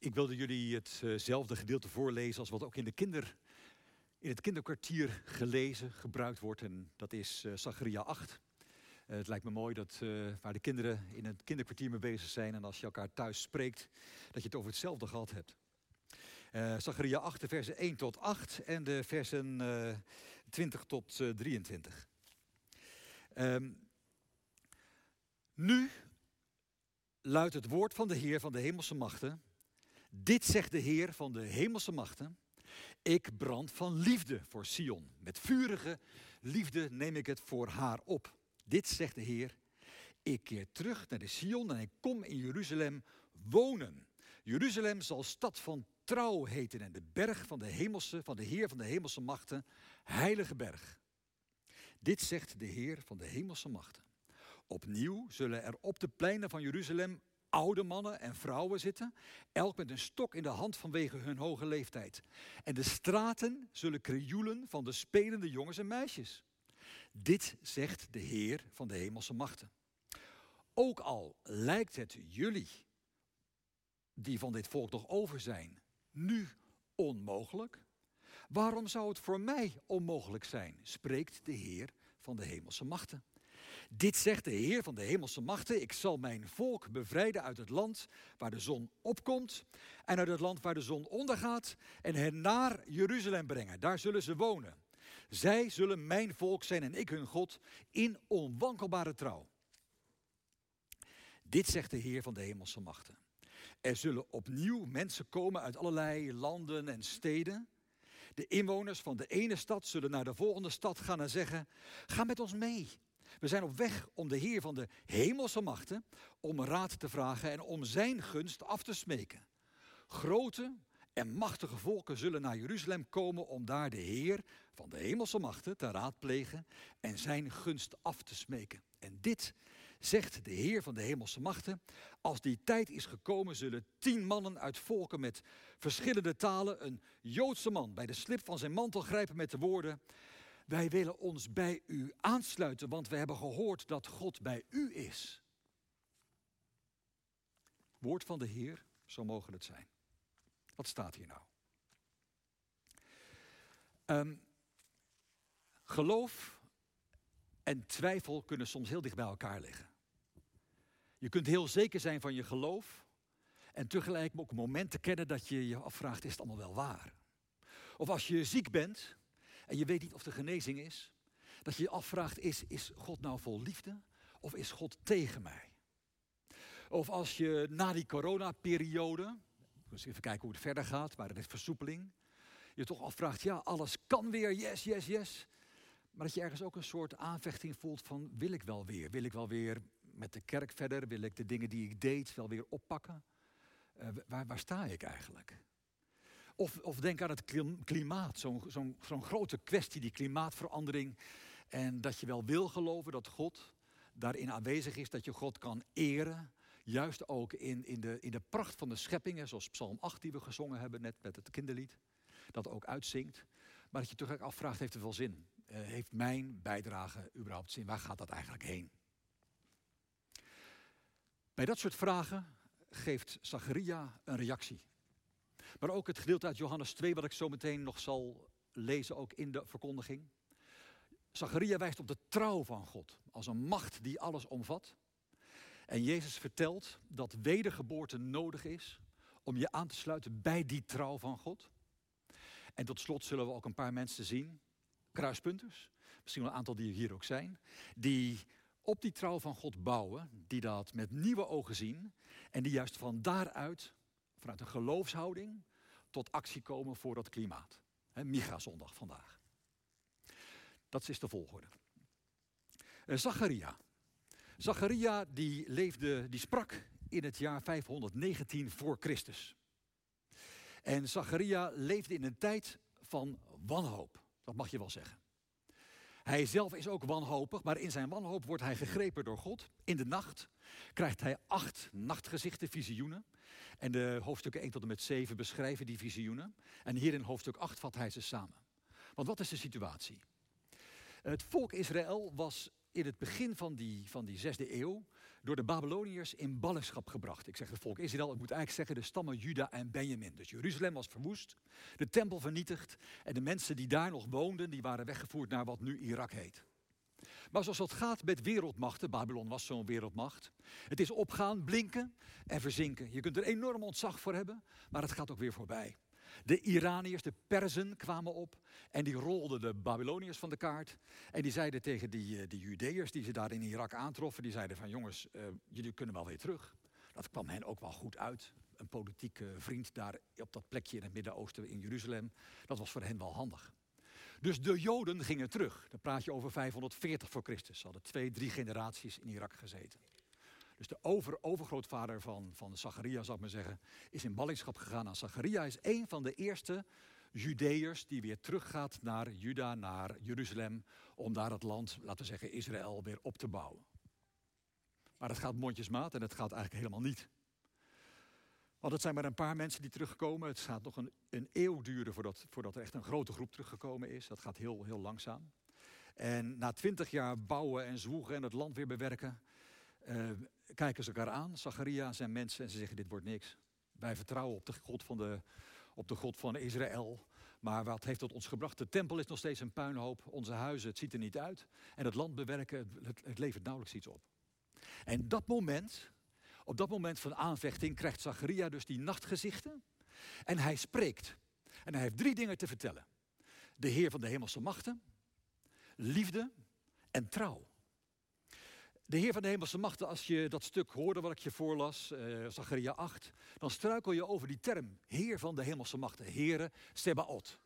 Ik wilde jullie hetzelfde gedeelte voorlezen als wat ook in, de kinder, in het kinderkwartier gelezen, gebruikt wordt. En dat is uh, Zachariah 8. Uh, het lijkt me mooi dat waar de kinderen in het kinderkwartier mee bezig zijn en als je elkaar thuis spreekt, dat je het over hetzelfde gehad hebt. Uh, Zachariah 8, de versen 1 tot 8 en de versen 20 tot 23. Um, nu luidt het woord van de Heer van de hemelse machten. Dit zegt de Heer van de hemelse machten. Ik brand van liefde voor Sion. Met vurige liefde neem ik het voor haar op. Dit zegt de Heer. Ik keer terug naar de Sion en ik kom in Jeruzalem wonen. Jeruzalem zal stad van trouw heten en de berg van de hemelse, van de Heer van de hemelse machten, heilige berg. Dit zegt de Heer van de hemelse machten. Opnieuw zullen er op de pleinen van Jeruzalem oude mannen en vrouwen zitten, elk met een stok in de hand vanwege hun hoge leeftijd. En de straten zullen krioelen van de spelende jongens en meisjes. Dit zegt de Heer van de hemelse machten. Ook al lijkt het jullie, die van dit volk nog over zijn, nu onmogelijk, waarom zou het voor mij onmogelijk zijn, spreekt de Heer van de hemelse machten. Dit zegt de Heer van de hemelse machten. Ik zal mijn volk bevrijden uit het land waar de zon opkomt en uit het land waar de zon ondergaat en hen naar Jeruzalem brengen. Daar zullen ze wonen. Zij zullen mijn volk zijn en ik hun God in onwankelbare trouw. Dit zegt de Heer van de hemelse machten. Er zullen opnieuw mensen komen uit allerlei landen en steden. De inwoners van de ene stad zullen naar de volgende stad gaan en zeggen: Ga met ons mee. We zijn op weg om de Heer van de hemelse machten om raad te vragen en om zijn gunst af te smeken. Grote en machtige volken zullen naar Jeruzalem komen om daar de Heer van de hemelse machten te raadplegen en zijn gunst af te smeken. En dit zegt de Heer van de hemelse machten, als die tijd is gekomen zullen tien mannen uit volken met verschillende talen een Joodse man bij de slip van zijn mantel grijpen met de woorden, wij willen ons bij u aansluiten, want we hebben gehoord dat God bij u is. Woord van de Heer, zo mogen het zijn. Wat staat hier nou? Um, geloof en twijfel kunnen soms heel dicht bij elkaar liggen. Je kunt heel zeker zijn van je geloof en tegelijk ook momenten kennen dat je je afvraagt, is het allemaal wel waar? Of als je ziek bent en je weet niet of de genezing is, dat je je afvraagt, is, is God nou vol liefde of is God tegen mij? Of als je na die coronaperiode, dus even kijken hoe het verder gaat, maar er is versoepeling, je toch afvraagt, ja, alles kan weer, yes, yes, yes. Maar dat je ergens ook een soort aanvechting voelt van, wil ik wel weer? Wil ik wel weer met de kerk verder? Wil ik de dingen die ik deed wel weer oppakken? Uh, waar, waar sta ik eigenlijk? Of, of denk aan het klimaat, zo'n grote kwestie, die klimaatverandering. En dat je wel wil geloven dat God daarin aanwezig is, dat je God kan eren. Juist ook in, in, de, in de pracht van de scheppingen, zoals Psalm 8 die we gezongen hebben net met het kinderlied. Dat ook uitzingt. Maar dat je toch afvraagt, heeft het wel zin? Uh, heeft mijn bijdrage überhaupt zin? Waar gaat dat eigenlijk heen? Bij dat soort vragen geeft Zacharia een reactie. Maar ook het gedeelte uit Johannes 2, wat ik zo meteen nog zal lezen, ook in de verkondiging. Zacharia wijst op de trouw van God als een macht die alles omvat. En Jezus vertelt dat wedergeboorte nodig is om je aan te sluiten bij die trouw van God. En tot slot zullen we ook een paar mensen zien, kruispunters, misschien wel een aantal die hier ook zijn, die op die trouw van God bouwen, die dat met nieuwe ogen zien en die juist van daaruit vanuit een geloofshouding tot actie komen voor dat klimaat. Migra-zondag vandaag. Dat is de volgorde. Zacharia. Zacharia die leefde, die sprak in het jaar 519 voor Christus. En Zacharia leefde in een tijd van wanhoop. Dat mag je wel zeggen. Hij zelf is ook wanhopig, maar in zijn wanhoop wordt hij gegrepen door God. In de nacht krijgt hij acht nachtgezichten, visioenen. En de hoofdstukken 1 tot en met 7 beschrijven die visioenen. En hier in hoofdstuk 8 vat hij ze samen. Want wat is de situatie? Het volk Israël was in het begin van die, van die zesde eeuw door de Babyloniërs in ballingschap gebracht. Ik zeg het volk Israël, ik moet eigenlijk zeggen de stammen Juda en Benjamin. Dus Jeruzalem was verwoest, de tempel vernietigd en de mensen die daar nog woonden, die waren weggevoerd naar wat nu Irak heet. Maar zoals dat gaat met wereldmachten, Babylon was zo'n wereldmacht. Het is opgaan, blinken en verzinken. Je kunt er enorm ontzag voor hebben, maar het gaat ook weer voorbij. De Iraniërs, de Perzen kwamen op en die rolden de Babyloniërs van de kaart. En die zeiden tegen die, eh, die Judeërs die ze daar in Irak aantroffen, die zeiden van jongens, uh, jullie kunnen wel weer terug. Dat kwam hen ook wel goed uit. Een politieke vriend daar op dat plekje in het Midden-Oosten in Jeruzalem, dat was voor hen wel handig. Dus de Joden gingen terug. Dan praat je over 540 voor Christus. Ze hadden twee, drie generaties in Irak gezeten. Dus de over, overgrootvader van, van Zacharia, zou ik maar zeggen, is in ballingschap gegaan aan Zacharia. is een van de eerste Judeërs die weer teruggaat naar Juda, naar Jeruzalem, om daar het land, laten we zeggen Israël, weer op te bouwen. Maar dat gaat mondjesmaat en het gaat eigenlijk helemaal niet. Want het zijn maar een paar mensen die terugkomen. Het gaat nog een, een eeuw duren voordat, voordat er echt een grote groep teruggekomen is. Dat gaat heel, heel langzaam. En na twintig jaar bouwen en zwoegen en het land weer bewerken, uh, kijken ze elkaar aan, Zacharia zijn mensen, en ze zeggen: Dit wordt niks. Wij vertrouwen op de God van, de, op de God van Israël. Maar wat heeft dat ons gebracht? De tempel is nog steeds een puinhoop. Onze huizen, het ziet er niet uit. En het land bewerken, het, het levert nauwelijks iets op. En dat moment, op dat moment van aanvechting, krijgt Zacharia dus die nachtgezichten. En hij spreekt. En hij heeft drie dingen te vertellen: de Heer van de hemelse machten, liefde en trouw. De Heer van de Hemelse Machten, als je dat stuk hoorde wat ik je voorlas, uh, Zachariah 8, dan struikel je over die term, Heer van de Hemelse Machten, Heere Sebaot.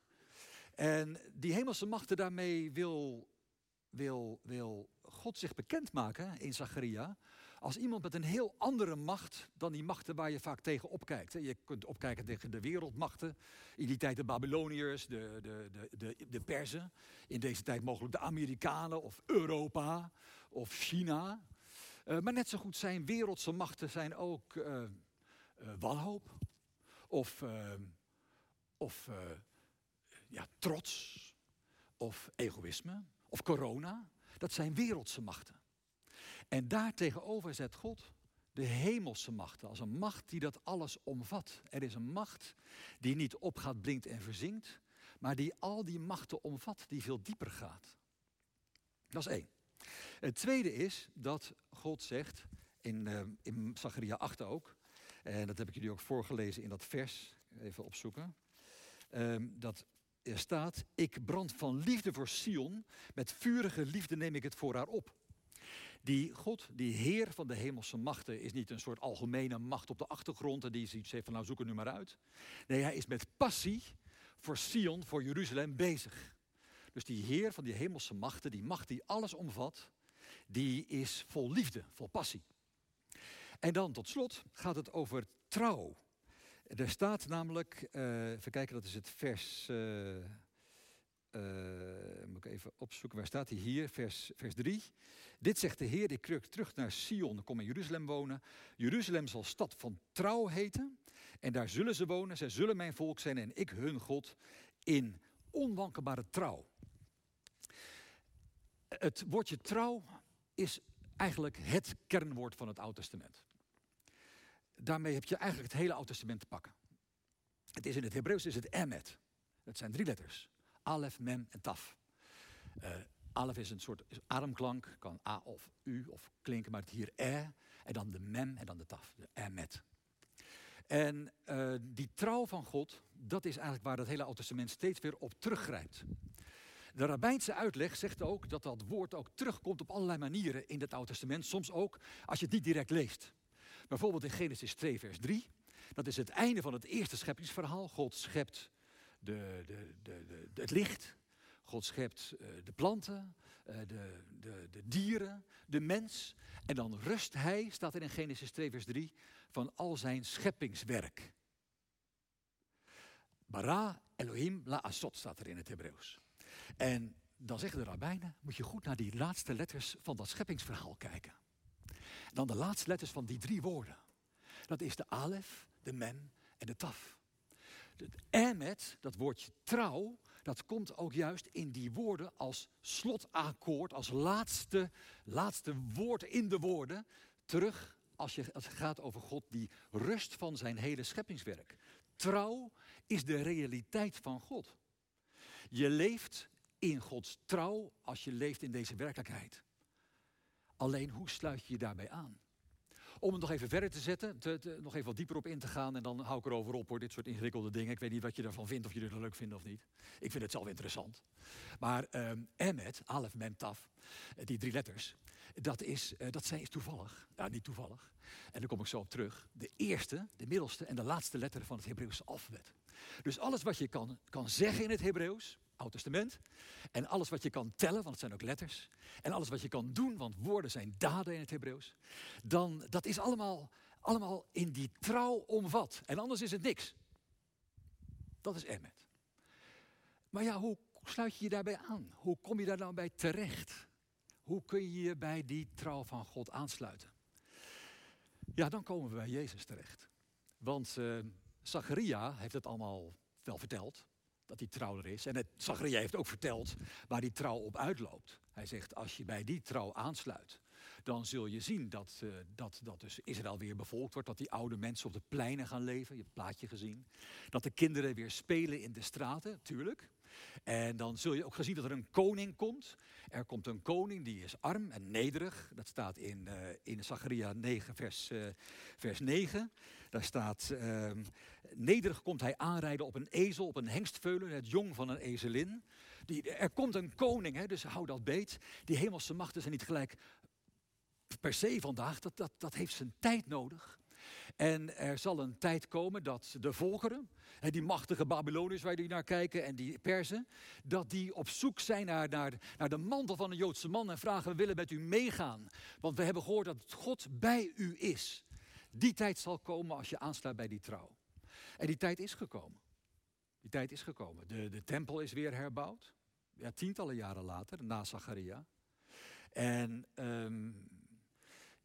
En die Hemelse Machten daarmee wil, wil, wil God zich bekendmaken in Zachariah als iemand met een heel andere macht dan die machten waar je vaak tegen opkijkt. Je kunt opkijken tegen de wereldmachten. In die tijd de Babyloniërs, de, de, de, de, de Perzen. In deze tijd mogelijk de Amerikanen of Europa of China. Uh, maar net zo goed zijn wereldse machten zijn ook uh, wanhoop. Of, of ja, trots. Of egoïsme. Of corona. Dat zijn wereldse machten. En daartegenover zet God de hemelse machten als een macht die dat alles omvat. Er is een macht die niet opgaat, blinkt en verzinkt, maar die al die machten omvat, die veel dieper gaat. Dat is één. Het tweede is dat God zegt, in, uh, in Zachariah 8 ook, en dat heb ik jullie ook voorgelezen in dat vers, even opzoeken, uh, dat er staat, ik brand van liefde voor Sion, met vurige liefde neem ik het voor haar op. Die God, die Heer van de hemelse machten, is niet een soort algemene macht op de achtergrond en die zoiets heeft van nou zoek het nu maar uit. Nee, hij is met passie voor Sion, voor Jeruzalem bezig. Dus die Heer van die hemelse machten, die macht die alles omvat, die is vol liefde, vol passie. En dan tot slot gaat het over trouw. Er staat namelijk, uh, even kijken, dat is het vers. Uh, moet ik even opzoeken, waar staat hij hier? Vers, vers 3. Dit zegt de Heer, ik kruk terug naar Sion, kom in Jeruzalem wonen. Jeruzalem zal stad van trouw heten. En daar zullen ze wonen, zij zullen mijn volk zijn en ik hun God in onwankelbare trouw. Het woordje trouw is eigenlijk het kernwoord van het Oude Testament. Daarmee heb je eigenlijk het hele Oude Testament te pakken. Het is in het Hebreeuws is het emet. Dat zijn drie letters. Alef, mem en taf. Uh, alef is een soort ademklank, kan a of u of klinken, maar het hier e. En dan de mem en dan de taf, de emet. En uh, die trouw van God, dat is eigenlijk waar het hele Oude Testament steeds weer op teruggrijpt. De rabbijnse uitleg zegt ook dat dat woord ook terugkomt op allerlei manieren in het Oude Testament. Soms ook als je het niet direct leest. Bijvoorbeeld in Genesis 2, vers 3. Dat is het einde van het eerste scheppingsverhaal. God schept de, de, de, het licht. God schept uh, de planten, uh, de, de, dieren, de mens. En dan rust hij, staat er in Genesis 2, vers 3, van al zijn scheppingswerk. Bara Elohim la asot staat er in het Hebreeuws. En dan zeggen de rabbijnen, moet je goed naar die laatste letters van dat scheppingsverhaal kijken. Dan de laatste letters van die drie woorden. Dat is de alef, de mem en de taf. Het emet, dat woordje trouw, dat komt ook juist in die woorden als slotakkoord, als laatste, laatste woord in de woorden, terug als, je, het gaat over God die rust van zijn hele scheppingswerk. Trouw is de realiteit van God. Je leeft in Gods trouw als je leeft in deze werkelijkheid. Alleen hoe sluit je je daarbij aan? Om het nog even verder te zetten, te, nog even wat dieper op in te gaan. En dan hou ik erover op hoor, dit soort ingewikkelde dingen. Ik weet niet wat je ervan vindt, of je het leuk vindt of niet. Ik vind het zelf interessant. Maar um, Emmet, Alef, Mem, Taf, eh, die drie letters, dat is, uh, dat zijn, is toevallig. Ja, niet toevallig. En daar kom ik zo op terug. De eerste, de middelste en de laatste letter van het Hebreeuwse alfabet. Dus alles wat je kan, kan zeggen in het Hebreeuws, Oud Testament. En alles wat je kan tellen, want het zijn ook letters. En alles wat je kan doen, want woorden zijn daden in het Hebreeuws. Dan, dat is allemaal, allemaal in die trouw omvat. En anders is het niks. Dat is Emmet. Maar ja, hoe sluit je je daarbij aan? Hoe kom je daar nou bij terecht? Hoe kun je je bij die trouw van God aansluiten? Ja, dan komen we bij Jezus terecht. Want uh, Zacharia heeft het allemaal wel verteld dat hij trouw er is. En het, Zachariah heeft ook verteld waar die trouw op uitloopt. Hij zegt, als je bij die trouw aansluit, dan zul je zien dat, uh, dat, dat dus Israël weer bevolkt wordt. Dat die oude mensen op de pleinen gaan leven. Je hebt het plaatje gezien. Dat de kinderen weer spelen in de straten, tuurlijk. En dan zul je ook gezien dat er een koning komt. Er komt een koning die is arm en nederig. Dat staat in, uh, in Zachariah 9, vers, uh, vers 9. Daar staat, uh, nederig komt hij aanrijden op een ezel, op een hengstveulen, het jong van een ezelin. Die, er komt een koning, hè, dus hou dat beet. Die hemelse machten zijn niet gelijk per se vandaag, dat, dat, dat heeft zijn tijd nodig. En er zal een tijd komen dat de volkeren, die machtige Babyloniërs waar jullie naar kijken en die Perzen, dat die op zoek zijn naar, naar, naar de mantel van een Joodse man en vragen: We willen met u meegaan. Want we hebben gehoord dat God bij u is. Die tijd zal komen als je aansluit bij die trouw. En die tijd is gekomen. Die tijd is gekomen. De, de tempel is weer herbouwd. Ja, tientallen jaren later, na Zacharia. En um,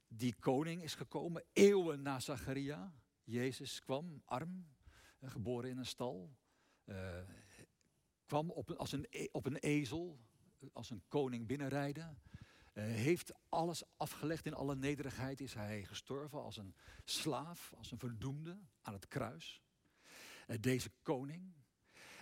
die koning is gekomen, eeuwen na Zacharia. Jezus kwam, arm, eh, geboren in een stal. Uh, kwam op, als een, e, op een ezel, als een koning binnenrijden. Uh, heeft alles afgelegd in alle nederigheid. Is hij gestorven als een slaaf, als een verdoemde aan het kruis. Uh, deze koning.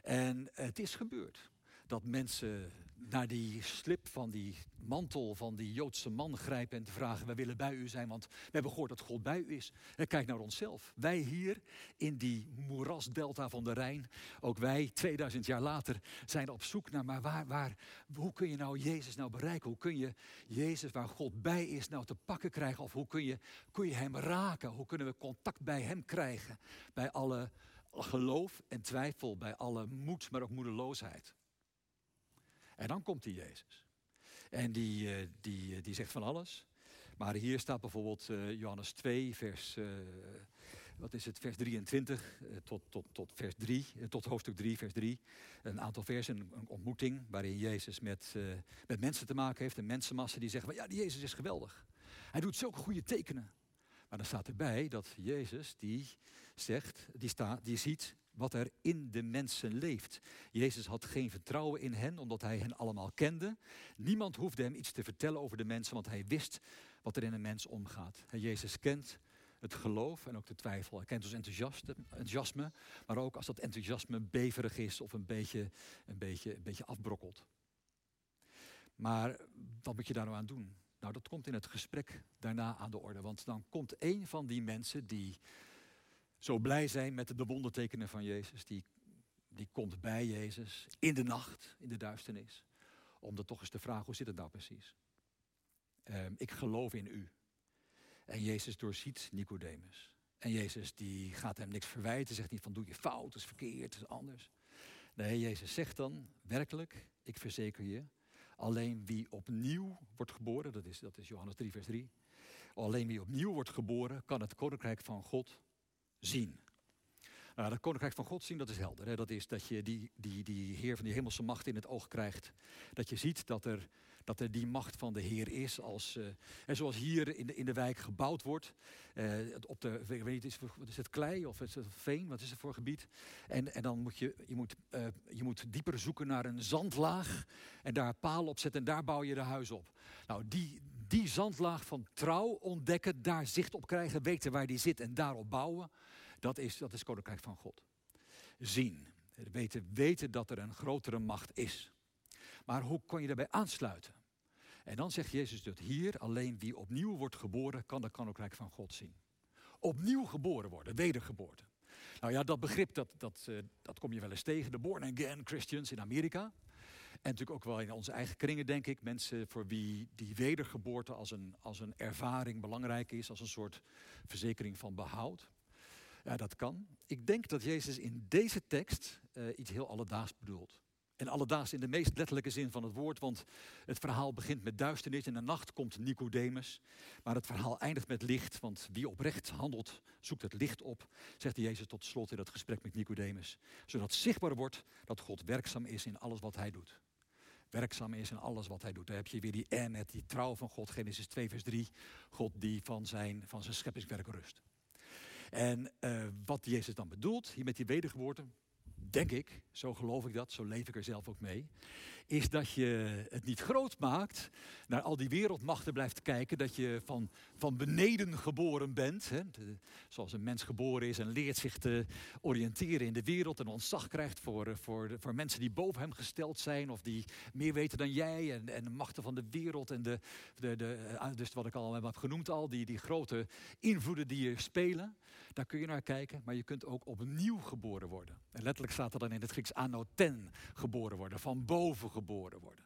En het is gebeurd dat mensen naar die slip van die mantel van die Joodse man grijpen en te vragen: Wij willen bij u zijn, want we hebben gehoord dat God bij u is. En kijk naar onszelf. Wij hier in die moerasdelta van de Rijn, ook wij 2000 jaar later, zijn op zoek naar: maar waar, waar, hoe kun je nou Jezus nou bereiken? Hoe kun je Jezus, waar God bij is, nou te pakken krijgen? Of hoe kun je, kun je hem raken? Hoe kunnen we contact bij hem krijgen? Bij alle geloof en twijfel, bij alle moed, maar ook moedeloosheid. En dan komt die Jezus. En die, uh, die, uh, die zegt van alles. Maar hier staat bijvoorbeeld uh, Johannes 2, vers, wat is het, vers 23 tot, tot, tot vers 3, tot hoofdstuk 3, vers 3. Een aantal versen, een ontmoeting waarin Jezus met, met mensen te maken heeft. Een mensenmassa die zeggen, ja, die Jezus is geweldig. Hij doet zulke goede tekenen. Maar dan staat erbij dat Jezus die zegt, die, staat, die ziet wat er in de mensen leeft. Jezus had geen vertrouwen in hen, omdat hij hen allemaal kende. Niemand hoefde hem iets te vertellen over de mensen, want hij wist wat er in een mens omgaat. Jezus kent het geloof en ook de twijfel. Hij kent ons enthousiasme, maar ook als dat enthousiasme beverig is of een beetje, een beetje, een beetje afbrokkelt. Maar wat moet je daar nou aan doen? Nou, dat komt in het gesprek daarna aan de orde. Want dan komt een van die mensen die zo blij zijn met de wondertekenen van Jezus. Die, die komt bij Jezus in de nacht, in de duisternis. Om dan toch eens te vragen, hoe zit het nou precies? Um, ik geloof in u. En Jezus doorziet Nicodemus. En Jezus die gaat hem niks verwijten, zegt niet van doe je fout, is verkeerd, is anders. Nee, Jezus zegt dan werkelijk, ik verzeker je, alleen wie opnieuw wordt geboren, dat is, dat is Johannes 3, vers 3. Alleen wie opnieuw wordt geboren, kan het koninkrijk van God zien. Nou, dat koninkrijk van God zien, dat is helder. Hè? Dat is dat je die, die, die Heer van die hemelse macht in het oog krijgt. Dat je ziet dat er, dat er die macht van de Heer is. Als, en zoals hier in de, in de wijk gebouwd wordt. Uh, op de, ik weet niet, is, het klei of is het veen? Wat is het voor gebied? En, en dan moet je, je, moet, uh, je moet dieper zoeken naar een zandlaag. En daar palen op zetten en daar bouw je de huis op. Nou, die, die zandlaag van trouw ontdekken, daar zicht op krijgen, weten waar die zit en daarop bouwen. Dat is, dat is koninkrijk van God. Zien. Weten, weten dat er een grotere macht is. Maar hoe kon je daarbij aansluiten? En dan zegt Jezus dat hier alleen wie opnieuw wordt geboren, kan de koninkrijk van God zien. Opnieuw geboren worden, wedergeboorte. Nou ja, dat begrip dat, dat, uh, dat kom je wel eens tegen, de born again Christians in Amerika. En natuurlijk ook wel in onze eigen kringen, denk ik. Mensen voor wie die wedergeboorte als een, als een ervaring belangrijk is, als een soort verzekering van behoud. Ja, dat kan. Ik denk dat Jezus in deze tekst uh, iets heel alledaags bedoelt. En alledaags in de meest letterlijke zin van het woord, want het verhaal begint met duisternis. In de nacht komt Nicodemus, maar het verhaal eindigt met licht. Want wie oprecht handelt, zoekt het licht op, zegt Jezus tot slot in dat gesprek met Nicodemus. Zodat zichtbaar wordt dat God werkzaam is in alles wat hij doet. Werkzaam is in alles wat hij doet. Daar heb je weer die en, die trouw van God, Genesis 2 vers 3. God die van zijn, van zijn scheppingswerk rust. En uh, wat Jezus dan bedoelt, hier met die wedergeboorte, denk ik, zo geloof ik dat, zo leef ik er zelf ook mee, is dat je het niet groot maakt, naar al die wereldmachten blijft kijken, dat je van, van beneden geboren bent, hè, zoals een mens geboren is en leert zich te oriënteren in de wereld en ontzag krijgt voor, voor, voor mensen die boven hem gesteld zijn of die meer weten dan jij en, en de machten van de wereld en de, de, de, eh, dus wat ik al heb genoemd al, die, die grote invloeden die je spelen. Daar kun je naar kijken, maar je kunt ook opnieuw geboren worden. En letterlijk staat er dan in het Grieks anoten geboren worden, van boven geboren worden.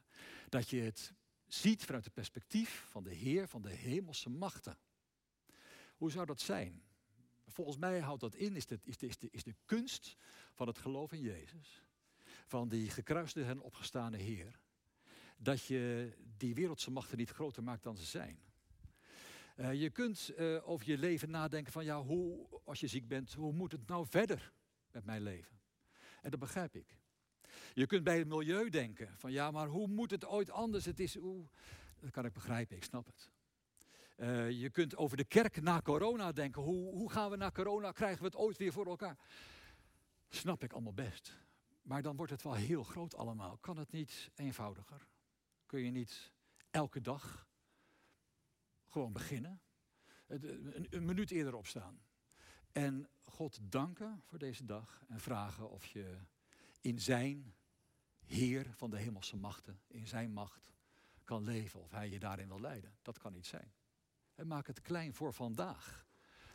Dat je het ziet vanuit het perspectief van de Heer van de hemelse machten. Hoe zou dat zijn? Volgens mij houdt dat in, is de, is is is de kunst van het geloof in Jezus. Van die gekruiste en opgestane Heer. Dat je die wereldse machten niet groter maakt dan ze zijn. Uh, je kunt uh, over je leven nadenken van ja, hoe, als je ziek bent, hoe moet het nou verder met mijn leven? En dat begrijp ik. Je kunt bij het milieu denken van ja, maar hoe moet het ooit anders? Het is, hoe... Dat kan ik begrijpen, ik snap het. Uh, je kunt over de kerk na corona denken. Hoe, hoe gaan we na corona? Krijgen we het ooit weer voor elkaar? Snap ik allemaal best. Maar dan wordt het wel heel groot allemaal. Kan het niet eenvoudiger? Kun je niet elke dag gewoon beginnen. Een, een minuut eerder opstaan. En God danken voor deze dag en vragen of je in zijn Heer van de hemelse machten, in zijn macht kan leven. Of hij je daarin wil leiden. Dat kan niet zijn. En maak het klein voor vandaag.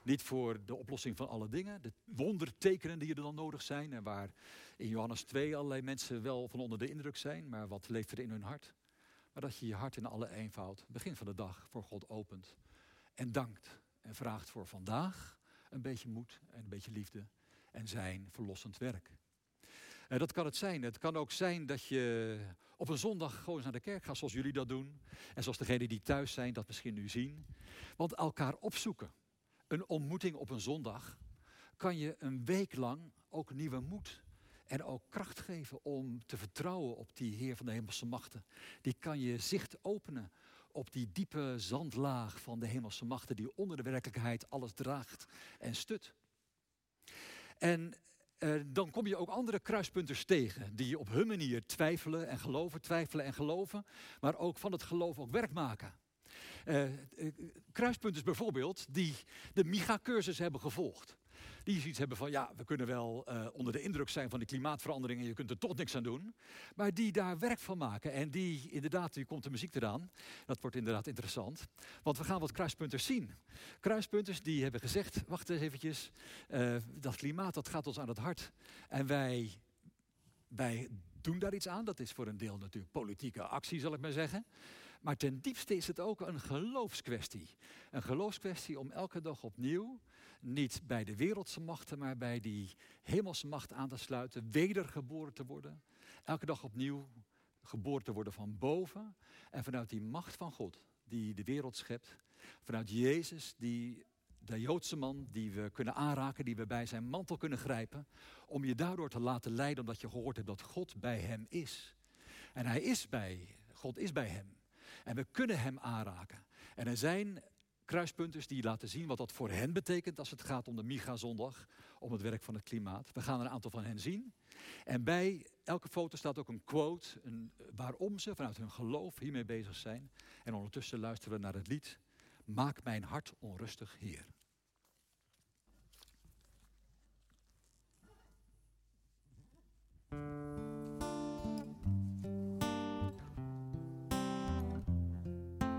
Niet voor de oplossing van alle dingen, de wondertekenen die er dan nodig zijn. En waar in Johannes 2 allerlei mensen wel van onder de indruk zijn. Maar wat leeft er in hun hart? Maar dat je je hart in alle eenvoud, begin van de dag, voor God opent. En dankt en vraagt voor vandaag een beetje moed en een beetje liefde en zijn verlossend werk. En dat kan het zijn. Het kan ook zijn dat je op een zondag gewoon eens naar de kerk gaat zoals jullie dat doen. En zoals degenen die thuis zijn dat misschien nu zien. Want elkaar opzoeken. Een ontmoeting op een zondag kan je een week lang ook nieuwe moed en ook kracht geven om te vertrouwen op die Heer van de hemelse machten. Die kan je zicht openen op die diepe zandlaag van de hemelse machten die onder de werkelijkheid alles draagt en stut. En eh, dan kom je ook andere kruispunten tegen die op hun manier twijfelen en geloven, twijfelen en geloven, maar ook van het geloof ook werk maken. Uh, kruispunten bijvoorbeeld die de MIGA-cursus hebben gevolgd die zoiets hebben van ja, we kunnen wel uh, onder de indruk zijn van de klimaatverandering en je kunt er toch niks aan doen. Maar die daar werk van maken en die inderdaad, nu komt de muziek eraan. Dat wordt inderdaad interessant. Want we gaan wat kruispunters zien. Kruispunters die hebben gezegd, wacht eens eventjes, uh, dat klimaat dat gaat ons aan het hart. En wij, wij doen daar iets aan. Dat is voor een deel natuurlijk politieke actie, zal ik maar zeggen. Maar ten diepste is het ook een geloofskwestie. Een geloofskwestie om elke dag opnieuw niet bij de wereldse machten, maar bij die hemelse macht aan te sluiten, wedergeboren te worden. Elke dag opnieuw geboren te worden van boven. En vanuit die macht van God, die de wereld schept. Vanuit Jezus, die de Joodse man die we kunnen aanraken, die we bij zijn mantel kunnen grijpen. Om je daardoor te laten leiden, omdat je gehoord hebt dat God bij hem is. En hij is bij, God is bij hem. En we kunnen hem aanraken. En er zijn kruispunten die laten zien wat dat voor hen betekent als het gaat om de Miga-zondag, om het werk van het klimaat. We gaan er een aantal van hen zien. En bij elke foto staat ook een quote een, waarom ze vanuit hun geloof hiermee bezig zijn. En ondertussen luisteren we naar het lied Maak mijn hart onrustig, Heer.